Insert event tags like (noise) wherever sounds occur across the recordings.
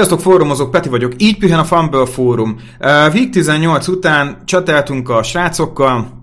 Sziasztok, fórumozók, Peti vagyok, így pihen a Fumble fórum. Uh, Week 18 után csateltünk a srácokkal,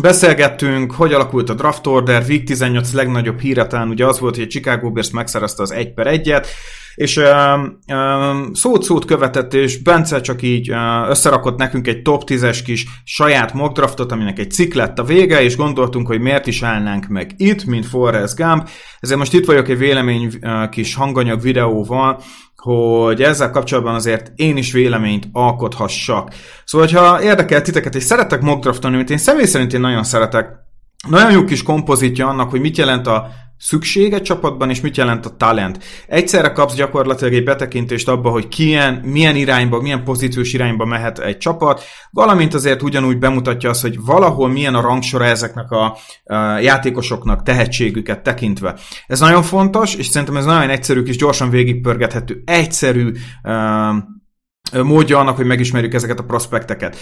Beszélgettünk, hogy alakult a draft order, Week 18 legnagyobb híre talán ugye az volt, hogy a Chicago Bears megszerezte az 1 per 1-et, és um, um, szót-szót követett, és Bence csak így uh, összerakott nekünk egy top 10-es kis saját mock draftot, aminek egy cikk lett a vége, és gondoltunk, hogy miért is állnánk meg itt, mint Forrest Gump. Ezért most itt vagyok egy vélemény uh, kis hanganyag videóval, hogy ezzel kapcsolatban azért én is véleményt alkothassak. Szóval, ha érdekel titeket, és szeretek mock draftolni, amit én személy szerint én nagyon szeretek, nagyon jó kis kompozitja annak, hogy mit jelent a szükség egy csapatban, és mit jelent a talent. Egyszerre kapsz gyakorlatilag egy betekintést abba, hogy kilyen, milyen irányba, milyen pozíciós irányba mehet egy csapat, valamint azért ugyanúgy bemutatja azt, hogy valahol milyen a rangsora ezeknek a, a játékosoknak tehetségüket tekintve. Ez nagyon fontos, és szerintem ez nagyon egyszerű és gyorsan végigpörgethető, egyszerű uh, módja annak, hogy megismerjük ezeket a prospekteket.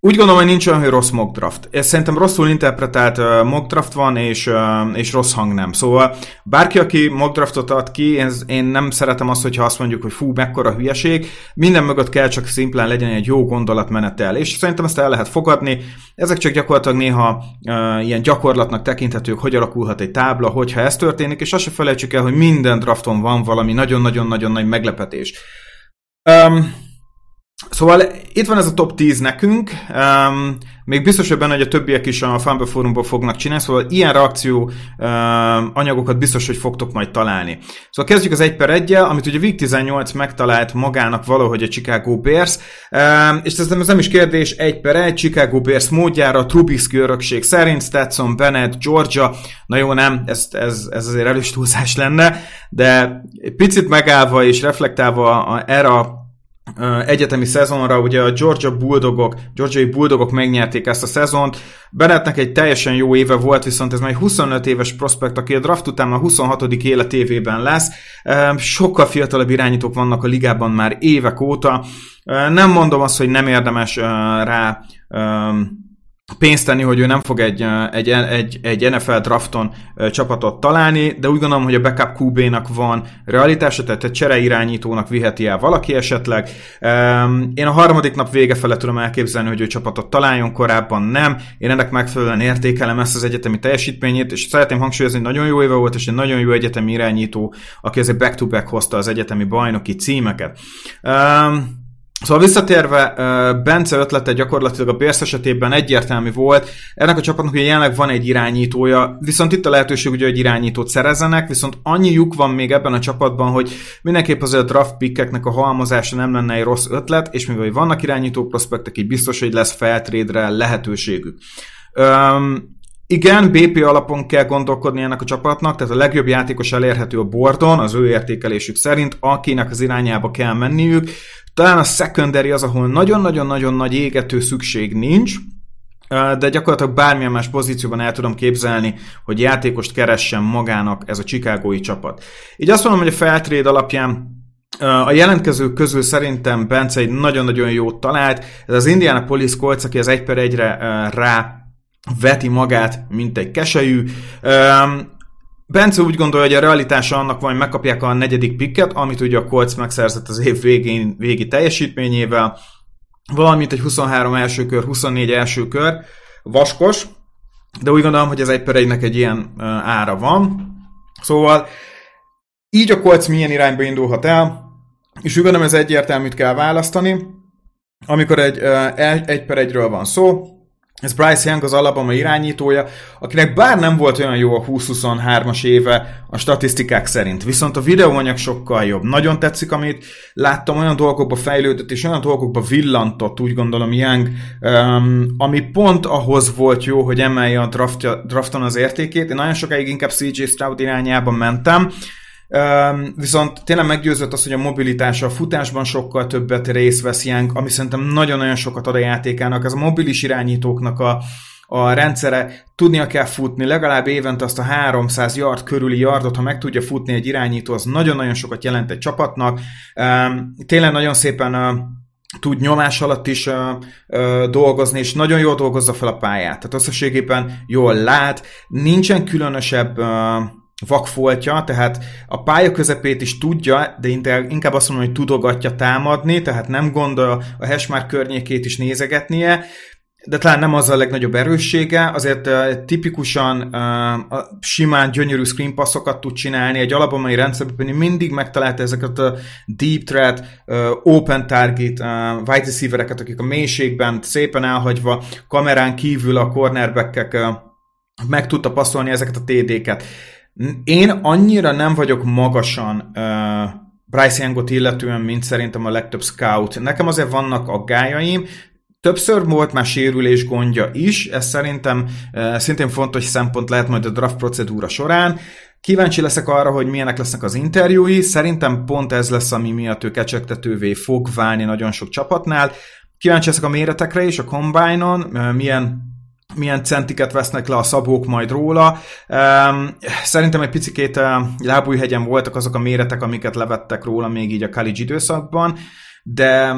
Úgy gondolom, hogy nincs olyan, hogy rossz mock draft. Szerintem rosszul interpretált uh, mock draft van, és, és rossz hang nem. Szóval bárki, aki mock draftot ad ki, én nem szeretem azt, hogyha azt mondjuk, hogy fú, mekkora hülyeség. Minden mögött kell csak szimplán legyen egy jó gondolatmenetel, és szerintem ezt el lehet fogadni. Ezek csak gyakorlatilag néha ilyen gyakorlatnak tekinthetők, hogy alakulhat egy tábla, hogyha ez történik, és azt se felejtsük el, hogy minden drafton van valami nagyon-nagyon-nagyon nagy meglepetés. Um, Szóval itt van ez a top 10 nekünk, um, még biztos, hogy benne, hogy a többiek is a Fumble Forumból fognak csinálni, szóval ilyen reakció um, anyagokat biztos, hogy fogtok majd találni. Szóval kezdjük az 1 per 1 amit ugye Week 18 megtalált magának valahogy a Chicago Bears, um, és ez ez nem is kérdés, 1 per 1, Chicago Bears módjára, Trubisky örökség szerint, Stetson, Bennett, Georgia, na jó, nem, ez, ez, ez azért elős túlzás lenne, de picit megállva és reflektálva erre a egyetemi szezonra, ugye a Georgia Bulldogok, Georgiai Bulldogok megnyerték ezt a szezont. Bennettnek egy teljesen jó éve volt, viszont ez már egy 25 éves prospekt, aki a draft után a 26. életévében lesz. Sokkal fiatalabb irányítók vannak a ligában már évek óta. Nem mondom azt, hogy nem érdemes rá pénzt tenni, hogy ő nem fog egy, egy, egy, egy NFL drafton csapatot találni, de úgy gondolom, hogy a backup QB-nak van realitása, tehát egy csereirányítónak viheti el valaki esetleg. Én a harmadik nap vége fele tudom elképzelni, hogy ő csapatot találjon, korábban nem. Én ennek megfelelően értékelem ezt az egyetemi teljesítményét, és szeretném hangsúlyozni, hogy nagyon jó éve volt, és egy nagyon jó egyetemi irányító, aki azért back-to-back hozta az egyetemi bajnoki címeket. Um, Szóval visszatérve, Bence ötlete gyakorlatilag a Bears esetében egyértelmű volt. Ennek a csapatnak ugye jelenleg van egy irányítója, viszont itt a lehetőség ugye, hogy irányítót szerezzenek, viszont annyi lyuk van még ebben a csapatban, hogy mindenképp azért a draft pickeknek a halmozása nem lenne egy rossz ötlet, és mivel vannak irányító prospektek, így biztos, hogy lesz feltrédre lehetőségük. Um, igen, BP alapon kell gondolkodni ennek a csapatnak, tehát a legjobb játékos elérhető a bordon, az ő értékelésük szerint, akinek az irányába kell menniük. Talán a secondary az, ahol nagyon-nagyon-nagyon nagy égető szükség nincs, de gyakorlatilag bármilyen más pozícióban el tudom képzelni, hogy játékost keressen magának ez a Chicagói csapat. Így azt mondom, hogy a feltréd alapján a jelentkezők közül szerintem Bence egy nagyon-nagyon jót talált. Ez az Indianapolis Colts, aki az 1 per 1-re rá veti magát, mint egy keselyű. Bence úgy gondolja, hogy a realitása annak van, hogy megkapják a negyedik pikket, amit ugye a Colts megszerzett az év végén, végi teljesítményével, valamint egy 23 első kör, 24 első kör, vaskos, de úgy gondolom, hogy ez egy per egynek egy ilyen ára van. Szóval így a Colts milyen irányba indulhat el, és úgy gondolom, ez egyértelműt kell választani. Amikor egy, egy per egyről van szó, ez Bryce Young az Alabama irányítója, akinek bár nem volt olyan jó a 20-23-as éve a statisztikák szerint, viszont a videóanyag sokkal jobb. Nagyon tetszik, amit láttam, olyan dolgokba fejlődött, és olyan dolgokba villantott, úgy gondolom Young, um, ami pont ahhoz volt jó, hogy emelje a draftja, drafton az értékét. Én nagyon sokáig inkább CJ Stroud irányába mentem, Viszont tényleg meggyőzött az, hogy a mobilitása a futásban sokkal többet részt vesz Young, ami szerintem nagyon-nagyon sokat ad a játékának. Ez a mobilis irányítóknak a, a rendszere, tudnia kell futni, legalább évente azt a 300 yard körüli yardot, ha meg tudja futni egy irányító, az nagyon-nagyon sokat jelent egy csapatnak. Um, tényleg nagyon szépen tud nyomás alatt is uh, uh, dolgozni, és nagyon jól dolgozza fel a pályát. Tehát összességében jól lát, nincsen különösebb uh, vakfoltja, tehát a pálya közepét is tudja, de inkább azt mondom, hogy tudogatja támadni, tehát nem gondol a hashmark környékét is nézegetnie, de talán nem az a legnagyobb erőssége, azért tipikusan uh, simán gyönyörű screen passokat tud csinálni, egy alapomai rendszerben mindig megtalálta ezeket a deep threat, open target, uh, wide receivereket, akik a mélységben szépen elhagyva kamerán kívül a cornerbackek uh, meg tudta passzolni ezeket a TD-ket. Én annyira nem vagyok magasan uh, Bryce Youngot illetően, mint szerintem a legtöbb scout. Nekem azért vannak aggájaim, Többször volt már sérülés gondja is, ez szerintem uh, szintén fontos szempont lehet majd a draft procedúra során. Kíváncsi leszek arra, hogy milyenek lesznek az interjúi, szerintem pont ez lesz, ami miatt ő kecsegtetővé fog válni nagyon sok csapatnál. Kíváncsi leszek a méretekre is, a combine-on, uh, milyen milyen centiket vesznek le a szabók majd róla. Szerintem egy picikét lábújhegyen voltak azok a méretek, amiket levettek róla még így a college időszakban, de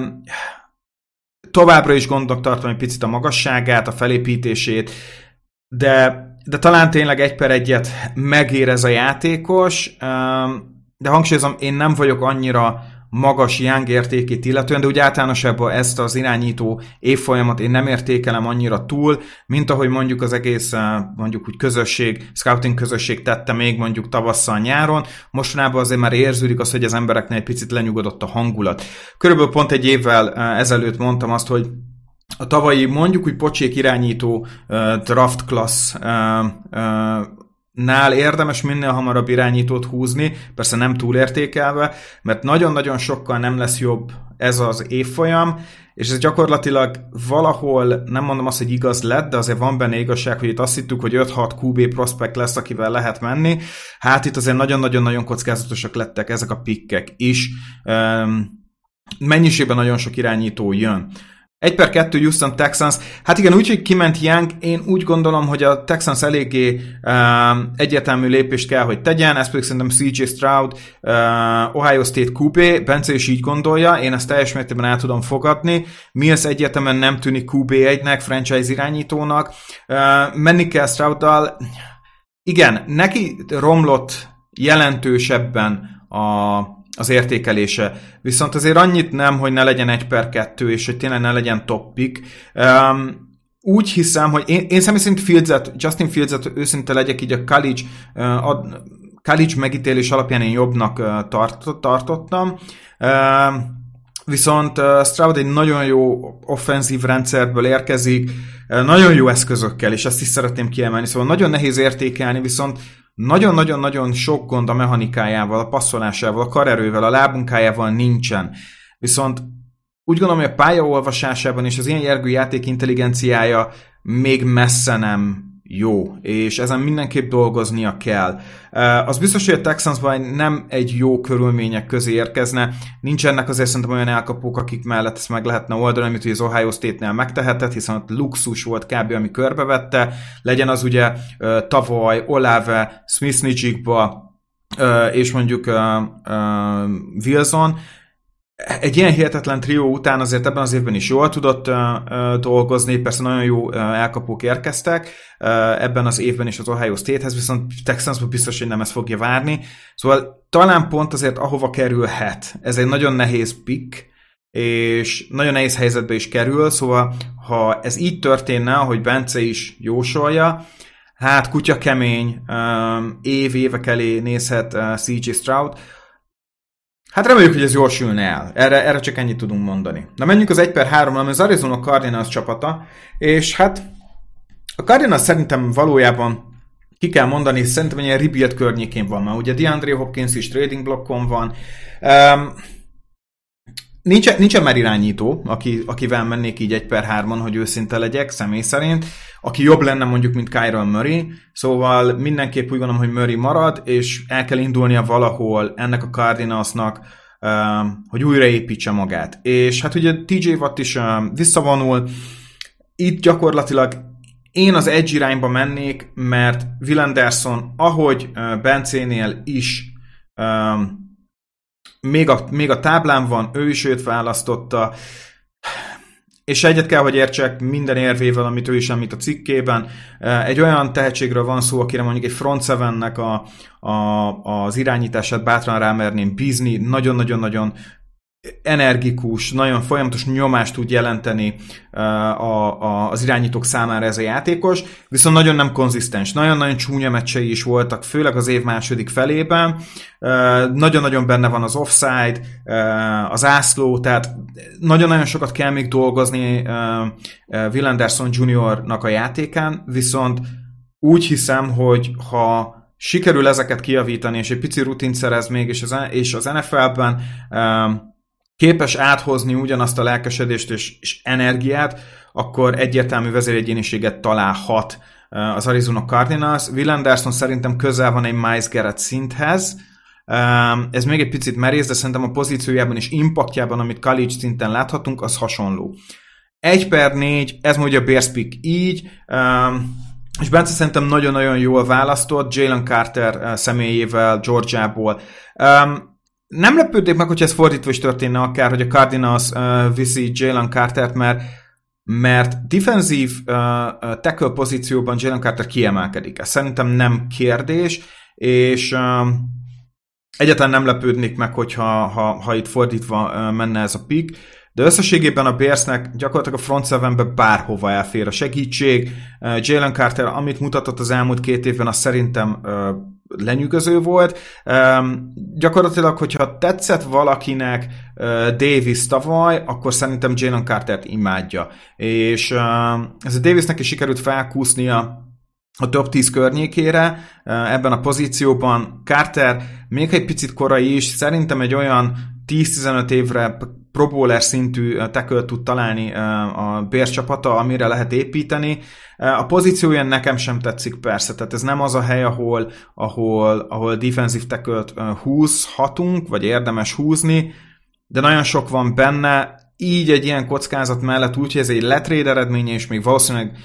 továbbra is gondok tartom egy picit a magasságát, a felépítését, de, de talán tényleg egy per egyet megér ez a játékos, de hangsúlyozom, én nem vagyok annyira magas Young értékét illetően, de úgy általánosabban ezt az irányító évfolyamat én nem értékelem annyira túl, mint ahogy mondjuk az egész mondjuk úgy közösség, scouting közösség tette még mondjuk tavasszal nyáron, mostanában azért már érződik az, hogy az embereknél egy picit lenyugodott a hangulat. Körülbelül pont egy évvel ezelőtt mondtam azt, hogy a tavalyi mondjuk úgy pocsék irányító uh, draft class nál érdemes minél hamarabb irányítót húzni, persze nem túlértékelve, mert nagyon-nagyon sokkal nem lesz jobb ez az évfolyam, és ez gyakorlatilag valahol, nem mondom azt, hogy igaz lett, de azért van benne igazság, hogy itt azt hittük, hogy 5-6 QB prospect lesz, akivel lehet menni. Hát itt azért nagyon-nagyon-nagyon kockázatosak lettek ezek a pikkek is. Mennyiségben nagyon sok irányító jön. 1 per 2 Houston Texans. Hát igen, úgy, hogy kiment Young, én úgy gondolom, hogy a Texans eléggé uh, egyértelmű lépést kell, hogy tegyen, ez pedig szerintem CJ Stroud, uh, Ohio State QB, Bence is így gondolja, én ezt teljes mértékben el tudom fogadni. Mills egyértelműen nem tűnik QB1-nek, franchise irányítónak. Uh, menni kell Strouddal. Igen, neki romlott jelentősebben a az értékelése. Viszont azért annyit nem, hogy ne legyen egy per kettő, és hogy tényleg ne legyen top. Um, úgy hiszem, hogy én, én személy szerint Fields-et, Justin Fields-et őszinte legyek így a college, uh, a college megítélés alapján én jobbnak uh, tart, tartottam. Uh, viszont uh, Stroud egy nagyon jó offenzív rendszerből érkezik, uh, nagyon jó eszközökkel, és ezt is szeretném kiemelni, szóval nagyon nehéz értékelni, viszont nagyon-nagyon-nagyon sok gond a mechanikájával, a passzolásával, a karerővel, a lábunkájával nincsen. Viszont úgy gondolom, hogy a pályaolvasásában és az ilyen jelgő játék intelligenciája még messze nem jó, és ezen mindenképp dolgoznia kell. Az biztos, hogy a Texansban nem egy jó körülmények közé érkezne, nincsenek azért szerintem olyan elkapók, akik mellett ezt meg lehetne oldani, amit az Ohio State-nél megtehetett, hiszen ott luxus volt kb. ami körbevette, legyen az ugye tavaly Olave, Smith és mondjuk Wilson, egy ilyen hihetetlen trió után azért ebben az évben is jól tudott dolgozni, persze nagyon jó uh, elkapók érkeztek ebben az évben is az Ohio State-hez, viszont Texansban biztos, hogy nem ezt fogja várni. Szóval talán pont azért ahova kerülhet. Ez egy nagyon nehéz pick, és nagyon nehéz helyzetbe is kerül, szóval ha ez így történne, ahogy Bence is jósolja, hát kutya kemény, um, év évek elé nézhet CJ Stroud, Hát reméljük, hogy ez jól sülne el. Erre, erre csak ennyit tudunk mondani. Na menjünk az 1 per 3 ami az Arizona Cardinals csapata, és hát a Cardinals szerintem valójában ki kell mondani, szerintem ilyen rebuild környékén van már. Ugye DeAndre Hopkins is trading blokkon van. Um, Nincsen, nincsen már irányító, aki, akivel mennék így egy per hárman, hogy őszinte legyek, személy szerint, aki jobb lenne mondjuk, mint Kyron Murray, szóval mindenképp úgy gondolom, hogy Murray marad, és el kell indulnia valahol ennek a Cardinalsnak, um, hogy újraépítse magát. És hát ugye TJ Watt is um, visszavonul, itt gyakorlatilag én az edge irányba mennék, mert Will Anderson, ahogy uh, Bencénél is um, még a, még a táblán van, ő is őt választotta. és egyet kell, hogy értsek minden érvével, amit ő is említ a cikkében. Egy olyan tehetségről van szó, akire mondjuk egy Front 7-nek a, a, az irányítását bátran rámerném bízni, nagyon-nagyon-nagyon energikus, nagyon folyamatos nyomást tud jelenteni a, a, az irányítók számára ez a játékos, viszont nagyon nem konzisztens, nagyon-nagyon csúnya meccsei is voltak, főleg az év második felében, nagyon-nagyon benne van az offside, az ászló, tehát nagyon-nagyon sokat kell még dolgozni Will Anderson Juniornak a játékán, viszont úgy hiszem, hogy ha sikerül ezeket kiavítani, és egy pici rutint szerez még, és az, és az NFL-ben képes áthozni ugyanazt a lelkesedést és, és energiát, akkor egyértelmű vezéregyéniséget találhat uh, az Arizona Cardinals. Will Anderson szerintem közel van egy Miles Garrett szinthez, ez még egy picit merész, de szerintem a pozíciójában és impaktjában, amit college szinten láthatunk, az hasonló. 1 per 4, ez mondja a Bears pick így, és Bence szerintem nagyon-nagyon jól választott, Jalen Carter uh, személyével, Georgiából. Nem lepődnék meg, hogy ez fordítva is történne akár, hogy a Cardinals uh, viszi Jalen Cartert, mert mert defensív uh, tackle pozícióban Jalen Carter kiemelkedik. Ez szerintem nem kérdés, és uh, egyáltalán nem lepődnék meg, hogyha ha, ha itt fordítva uh, menne ez a pick, de összességében a Bearsnek gyakorlatilag a front sevenbe bárhova elfér a segítség. Uh, Jalen Carter, amit mutatott az elmúlt két évben, az szerintem uh, lenyűgöző volt. Um, gyakorlatilag, hogyha tetszett valakinek uh, Davis tavaly, akkor szerintem Jalen Carter-t imádja. És uh, ez a Davisnek is sikerült felkúsznia a top 10 környékére uh, ebben a pozícióban. Carter még egy picit korai is, szerintem egy olyan 10-15 évre Pro szintű tackle tud találni a Bears csapata, amire lehet építeni. A pozíciója nekem sem tetszik persze, tehát ez nem az a hely, ahol, ahol, ahol defensive tackle-t húzhatunk, vagy érdemes húzni, de nagyon sok van benne, így egy ilyen kockázat mellett úgy, hogy ez egy letréd eredménye, és még valószínűleg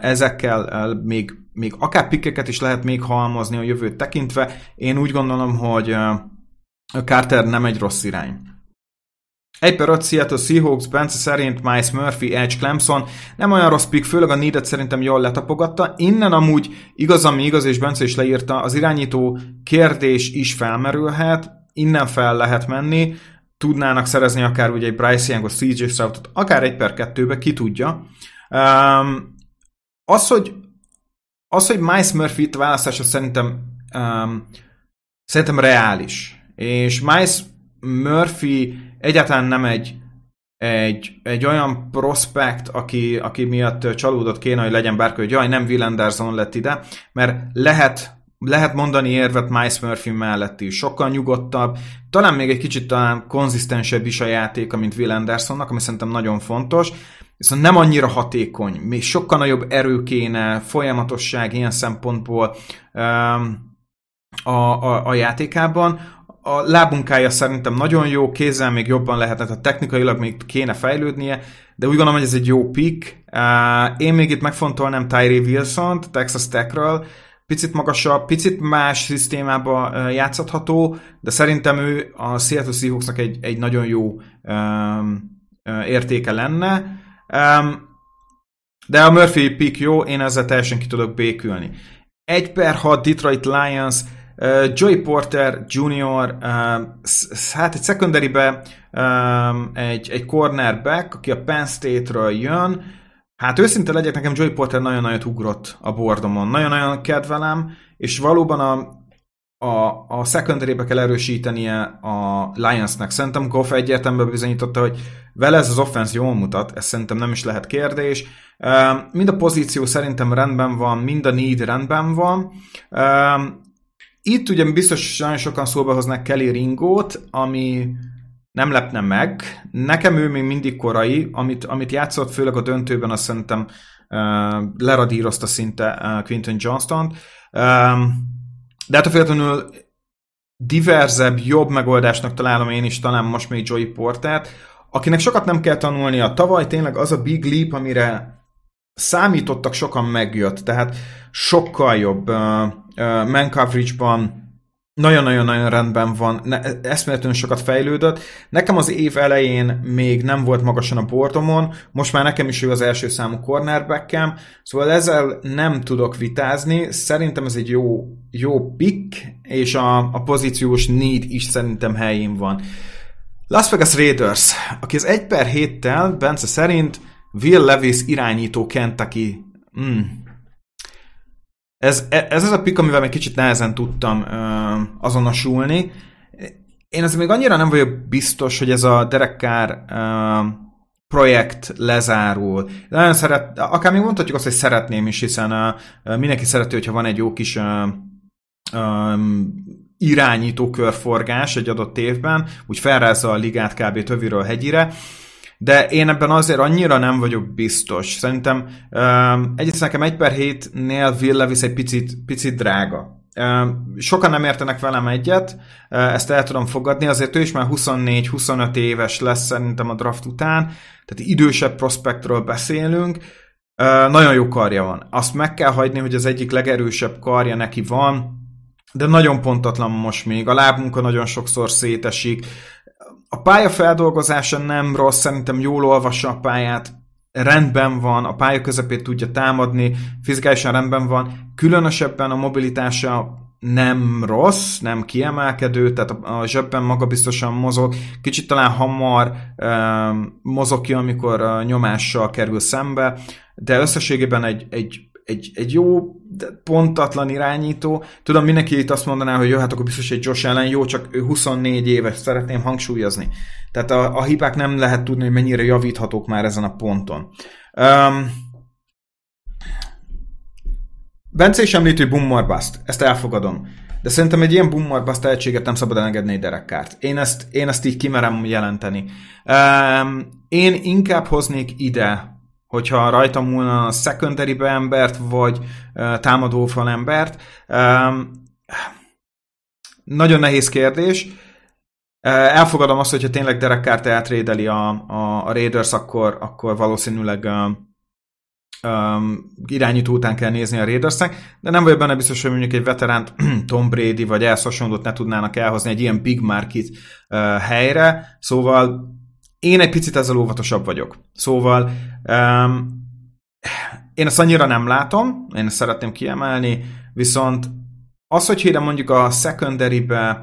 ezekkel még, még akár pikkeket is lehet még halmozni a jövőt tekintve. Én úgy gondolom, hogy Carter nem egy rossz irány. Egy per 5 Seattle Seahawks, Bence szerint Miles Murphy, Edge Clemson. Nem olyan rossz pick, főleg a needet szerintem jól letapogatta. Innen amúgy igaz, ami igaz, és Bence is leírta, az irányító kérdés is felmerülhet, innen fel lehet menni, tudnának szerezni akár ugye egy Bryce Youngot, CJ Stroudt, akár egy per kettőbe, ki tudja. Um, az, hogy az, hogy Miles Murphy-t választása szerintem um, szerintem reális. És Miles Murphy egyáltalán nem egy, egy, egy olyan prospekt, aki, aki miatt csalódott kéne, hogy legyen bárki, hogy jaj, nem Will Anderson lett ide, mert lehet lehet mondani érvet Miles Murphy mellett is. Sokkal nyugodtabb, talán még egy kicsit talán konzisztensebb is a játéka, mint Will Andersonnak, ami szerintem nagyon fontos, viszont nem annyira hatékony, még sokkal nagyobb erő kéne, folyamatosság ilyen szempontból um, a, a, a játékában a lábunkája szerintem nagyon jó, kézzel még jobban lehetne, tehát technikailag még kéne fejlődnie, de úgy gondolom, hogy ez egy jó pick. Én még itt megfontolnám Tyree Wilson-t, Texas Techről, picit magasabb, picit más szisztémába játszható, de szerintem ő a Seattle Seahawksnak egy, egy nagyon jó um, értéke lenne. De a Murphy pick jó, én ezzel teljesen ki tudok békülni. Egy per 6 Detroit Lions, Uh, Joey Porter Jr., uh, hát egy secondary-be um, egy, egy cornerback, aki a Penn State-ről jön, Hát őszinte legyek, nekem Joey Porter nagyon nagyon ugrott a bordomon. Nagyon-nagyon kedvelem, és valóban a, a, a secondary-be kell erősítenie a Lionsnek. Szerintem Goff egyértelműen bizonyította, hogy vele ez az offense jól mutat, ez szerintem nem is lehet kérdés. Mind a pozíció szerintem rendben van, mind a need rendben van. Itt ugye biztos nagyon sokan szóba hoznak Kelly Ringót, ami nem lepne meg. Nekem ő még mindig korai, amit, amit játszott, főleg a döntőben, azt szerintem uh, leradírozta szinte uh, Quinton Johnston-t. Um, de hát a függetlenül diverzebb, jobb megoldásnak találom én is talán most még Joey Portert, akinek sokat nem kell tanulnia. Tavaly tényleg az a big leap, amire számítottak, sokan megjött, tehát sokkal jobb uh, man coverage-ban, nagyon-nagyon-nagyon rendben van, ne, eszméletlenül sokat fejlődött. Nekem az év elején még nem volt magasan a bordomon, most már nekem is ő az első számú cornerbackem, szóval ezzel nem tudok vitázni, szerintem ez egy jó, jó pick, és a, a pozíciós need is szerintem helyén van. Las Vegas Raiders, aki az 1 per 7-tel, Bence szerint Will Levis irányító Kentucky. Mm. Ez, ez az a pick, amivel még kicsit nehezen tudtam uh, azonosulni. Én azért még annyira nem vagyok biztos, hogy ez a Derek uh, projekt lezárul. Nagyon szeret, akár még mondhatjuk azt, hogy szeretném is, hiszen uh, mindenki szereti, hogyha van egy jó kis uh, um, irányító egy adott évben, úgy felrázza a ligát kb. töviről hegyire, de én ebben azért annyira nem vagyok biztos. Szerintem um, egyrészt nekem 1 per 7-nél Will Levis egy picit, picit drága. Sokan nem értenek velem egyet, ezt el tudom fogadni, azért ő is már 24-25 éves lesz szerintem a draft után, tehát idősebb prospektről beszélünk, nagyon jó karja van. Azt meg kell hagyni, hogy az egyik legerősebb karja neki van, de nagyon pontatlan most még, a lábmunka nagyon sokszor szétesik. A pálya feldolgozása nem rossz, szerintem jól olvassa a pályát, rendben van, a pálya közepét tudja támadni, fizikálisan rendben van, különösebben a mobilitása nem rossz, nem kiemelkedő, tehát a zsebben magabiztosan mozog, kicsit talán hamar mozog ki, amikor nyomással kerül szembe, de összességében egy, egy egy, egy jó, pontatlan irányító. Tudom, mindenki itt azt mondaná, hogy jó, hát akkor biztos egy Josh ellen jó, csak ő 24 éves, szeretném hangsúlyozni. Tehát a, a hibák nem lehet tudni, hogy mennyire javíthatók már ezen a ponton. Um, Bence is említi, hogy bust. Ezt elfogadom. De szerintem egy ilyen bust tehetséget nem szabad elengedni egy derekkárt. Én ezt, én ezt így kimerem jelenteni. Um, én inkább hoznék ide hogyha rajta múlna a secondary embert, vagy uh, támadófal embert. Um, nagyon nehéz kérdés. Uh, elfogadom azt, hogyha tényleg Derek Carr eltrédeli a, a, a Raiders, akkor, akkor valószínűleg uh, um, irányító után kell nézni a Raidersnek, de nem vagyok benne biztos, hogy mondjuk egy veteránt (clears throat) Tom Brady vagy ehhez hasonlót ne tudnának elhozni egy ilyen big market uh, helyre, szóval én egy picit ezzel óvatosabb vagyok. Szóval um, én ezt annyira nem látom, én ezt szeretném kiemelni, viszont az, hogy ide mondjuk a secondary-be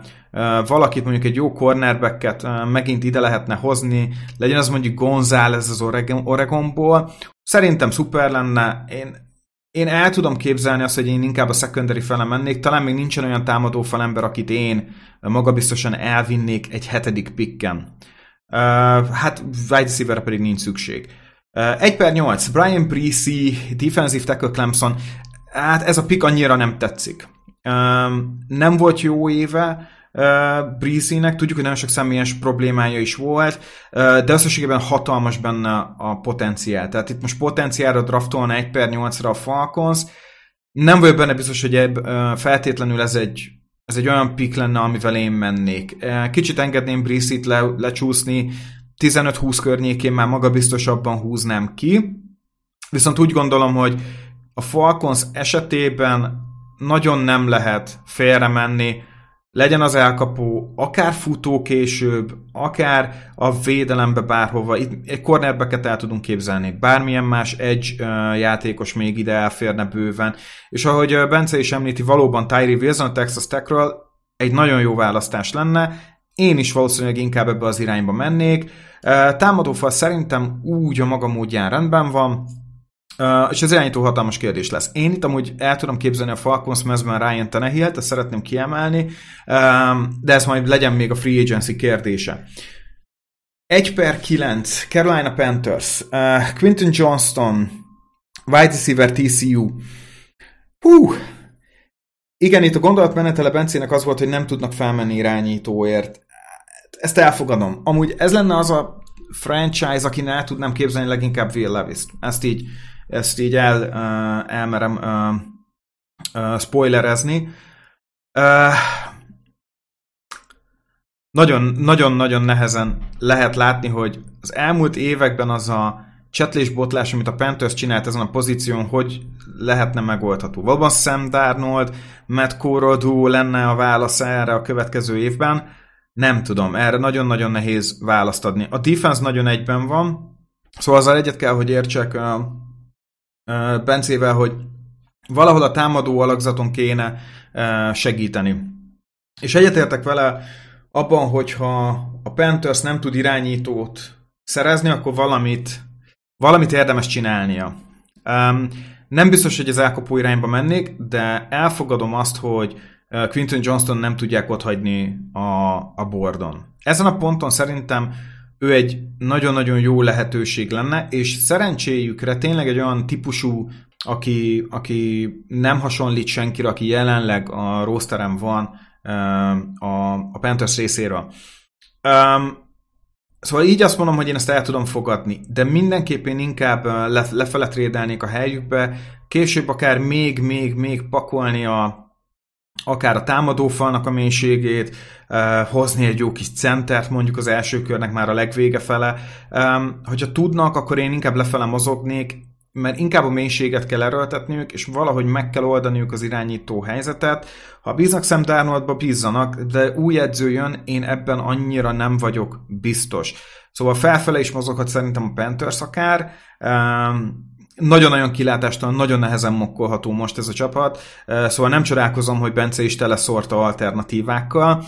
valakit mondjuk egy jó cornerbacket megint ide lehetne hozni, legyen az mondjuk González az Oregon, Oregonból, szerintem szuper lenne, én, én el tudom képzelni azt, hogy én inkább a secondary fele mennék, talán még nincsen olyan támadó falember, akit én magabiztosan elvinnék egy hetedik pikken. Uh, hát wide receiver pedig nincs szükség. Uh, 1 per 8, Brian Breesy, defensive tackle Clemson, hát ez a pick annyira nem tetszik. Um, nem volt jó éve uh, Breezy-nek, tudjuk, hogy nagyon sok személyes problémája is volt, uh, de összességében hatalmas benne a potenciál. Tehát itt most potenciálra draftolna 1 per 8-ra a Falcons, nem vagyok benne biztos, hogy ebb, uh, feltétlenül ez egy ez egy olyan pick lenne, amivel én mennék. E, kicsit engedném Brissit le, lecsúszni, 15-20 környékén már magabiztosabban húznám ki, viszont úgy gondolom, hogy a Falcons esetében nagyon nem lehet félre menni, legyen az elkapó, akár futó később, akár a védelembe bárhova. Itt egy cornerbacket el tudunk képzelni. Bármilyen más egy játékos még ide elférne bőven. És ahogy Bence is említi, valóban Tyree Wilson a Texas Techről egy nagyon jó választás lenne. Én is valószínűleg inkább ebbe az irányba mennék. Támadófal szerintem úgy a maga módján rendben van Uh, és ez irányító hatalmas kérdés lesz. Én itt amúgy el tudom képzelni a Falcons mezben Ryan tannehill ezt szeretném kiemelni, um, de ez majd legyen még a free agency kérdése. 1 per 9, Carolina Panthers, uh, Quinton Johnston, wide receiver TCU. Hú, igen, itt a gondolatmenetele Bencének az volt, hogy nem tudnak felmenni irányítóért. Ezt elfogadom. Amúgy ez lenne az a franchise, aki el tudnám képzelni leginkább Will Levis-t. Ezt így ezt így el, uh, elmerem uh, uh, spoilerezni. Uh, nagyon-nagyon-nagyon nehezen lehet látni, hogy az elmúlt években az a csetlés botlás, amit a Panthers csinált ezen a pozíción, hogy lehetne megoldható. Valóban Sam Darnold, Matt Corradú lenne a válasz erre a következő évben? Nem tudom, erre nagyon-nagyon nehéz választ adni. A defense nagyon egyben van, szóval azzal egyet kell, hogy értsek uh, Bencével, hogy valahol a támadó alakzaton kéne segíteni. És egyetértek vele abban, hogyha a Panthers nem tud irányítót szerezni, akkor valamit, valamit érdemes csinálnia. Nem biztos, hogy az elkapó irányba mennék, de elfogadom azt, hogy Quinton Johnston nem tudják otthagyni a, a bordon. Ezen a ponton szerintem ő egy nagyon-nagyon jó lehetőség lenne, és szerencséjükre tényleg egy olyan típusú, aki, aki nem hasonlít senkire, aki jelenleg a rosterem van a, a Panthers részéről. Um, Szóval így azt mondom, hogy én ezt el tudom fogadni, de mindenképpen inkább le, lefele trédelnék a helyükbe, később akár még, még, még pakolni a, akár a támadófalnak a mélységét, uh, hozni egy jó kis centert mondjuk az első körnek már a legvége fele. Hogyha tudnak, akkor én inkább lefele mozognék, mert inkább a mélységet kell erőltetniük, és valahogy meg kell oldaniuk az irányító helyzetet. Ha bíznak Sam Darnoldba, bízzanak, de új edző jön, én ebben annyira nem vagyok biztos. Szóval felfele is mozoghat szerintem a Panthers akár, nagyon-nagyon kilátástalan, nagyon nehezen mokkolható most ez a csapat, szóval nem csodálkozom, hogy Bence is tele szórta alternatívákkal.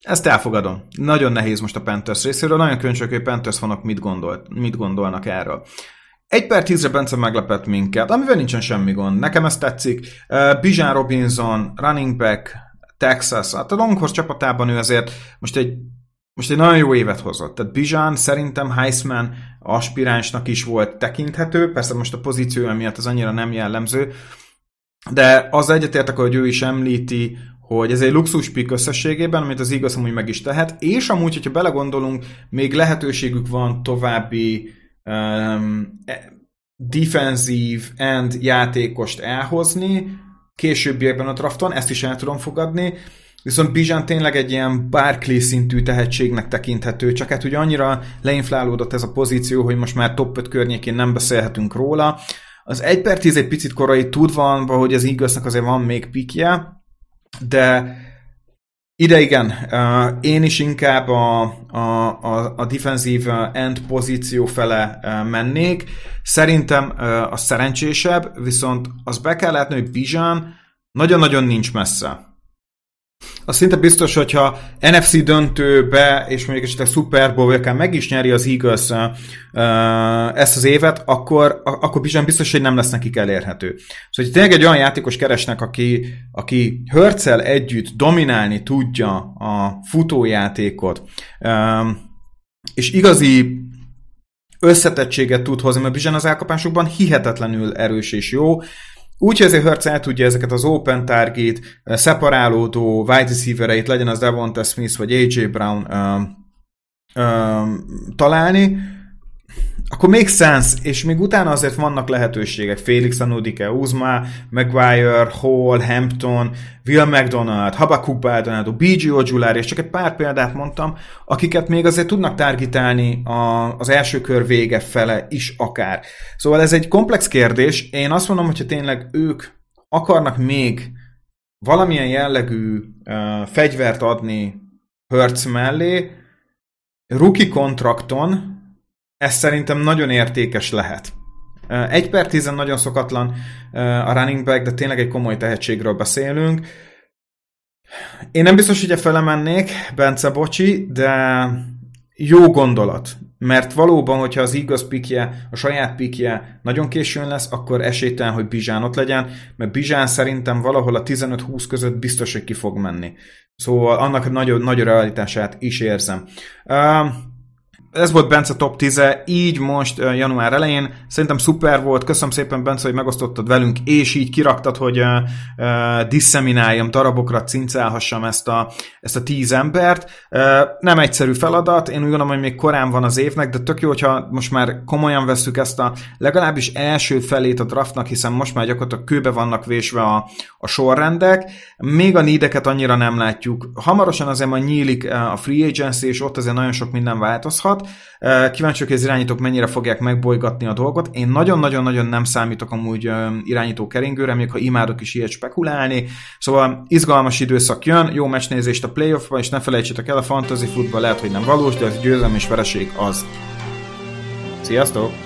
Ezt elfogadom. Nagyon nehéz most a Panthers részéről, nagyon kíváncsiak, hogy Panthers vannak mit, gondolt, mit gondolnak erről. Egy per tízre Bence meglepett minket, amivel nincsen semmi gond. Nekem ez tetszik. Bijan Robinson, running back, Texas, hát a Longhorse csapatában ő azért most egy most egy nagyon jó évet hozott. Tehát Bijan szerintem Heisman aspiránsnak is volt tekinthető, persze most a pozíció miatt az annyira nem jellemző, de az egyetértek, hogy ő is említi, hogy ez egy luxus pick összességében, amit az igaz amúgy meg is tehet, és amúgy, hogyha belegondolunk, még lehetőségük van további um, defensív end játékost elhozni, későbbiekben a drafton, ezt is el tudom fogadni, Viszont Bizsán tényleg egy ilyen Barkley szintű tehetségnek tekinthető, csak hát ugye annyira leinflálódott ez a pozíció, hogy most már top 5 környékén nem beszélhetünk róla. Az 1 per 10 egy picit korai tudva, hogy az eagles azért van még pikje, de ide igen, én is inkább a, a, a, a defensív end pozíció fele mennék. Szerintem a szerencsésebb, viszont az be kell látni, hogy Bizsán nagyon-nagyon nincs messze. Az szinte biztos, hogyha NFC döntőbe, és mondjuk esetleg Super Bowl, akár meg is nyeri az Eagles ezt az évet, akkor, akkor bizony biztos, hogy nem lesz nekik elérhető. Szóval, hogy tényleg egy olyan játékos keresnek, aki, aki Hörcel együtt dominálni tudja a futójátékot, és igazi összetettséget tud hozni, mert bizony az elkapásokban hihetetlenül erős és jó, úgy, hogy azért Hertz el tudja ezeket az open target, eh, szeparálódó wide receivereit, legyen az Devonta Smith vagy AJ Brown um, um, találni, akkor még sense, és még utána azért vannak lehetőségek. Félix Anudike, Uzma, Maguire, Hall, Hampton, Will McDonald, Habakuk Baldonado, B.G. Ojulari, és csak egy pár példát mondtam, akiket még azért tudnak targetálni a, az első kör vége fele is akár. Szóval ez egy komplex kérdés. Én azt mondom, hogyha tényleg ők akarnak még valamilyen jellegű uh, fegyvert adni Hertz mellé, rookie kontrakton, ez szerintem nagyon értékes lehet. Egy per tízen nagyon szokatlan a running back, de tényleg egy komoly tehetségről beszélünk. Én nem biztos, hogy e fele mennék, Bence bocsi, de jó gondolat. Mert valóban, hogyha az igaz pikje, a saját pikje nagyon későn lesz, akkor esélytelen, hogy Bizsán ott legyen, mert Bizsán szerintem valahol a 15-20 között biztos, hogy ki fog menni. Szóval annak nagy, nagy realitását is érzem. Uh, ez volt Bence top 10 -e, így most január elején. Szerintem szuper volt, köszönöm szépen Bence, hogy megosztottad velünk, és így kiraktad, hogy uh, uh, disszemináljam, darabokra cincálhassam ezt a, ezt a tíz embert. Uh, nem egyszerű feladat, én úgy gondolom, hogy még korán van az évnek, de tök jó, hogyha most már komolyan veszük ezt a legalábbis első felét a draftnak, hiszen most már gyakorlatilag kőbe vannak vésve a, a sorrendek. Még a nídeket annyira nem látjuk. Hamarosan azért majd nyílik a free agency, és ott azért nagyon sok minden változhat, csapat. Kíváncsiak, hogy az irányítók mennyire fogják megbolygatni a dolgot. Én nagyon-nagyon-nagyon nem számítok amúgy irányító keringőre, még ha imádok is ilyet spekulálni. Szóval izgalmas időszak jön, jó meccsnézést a playoffban, és ne felejtsétek el, a fantasy futball lehet, hogy nem valós, de az győzelem és vereség az. Sziasztok!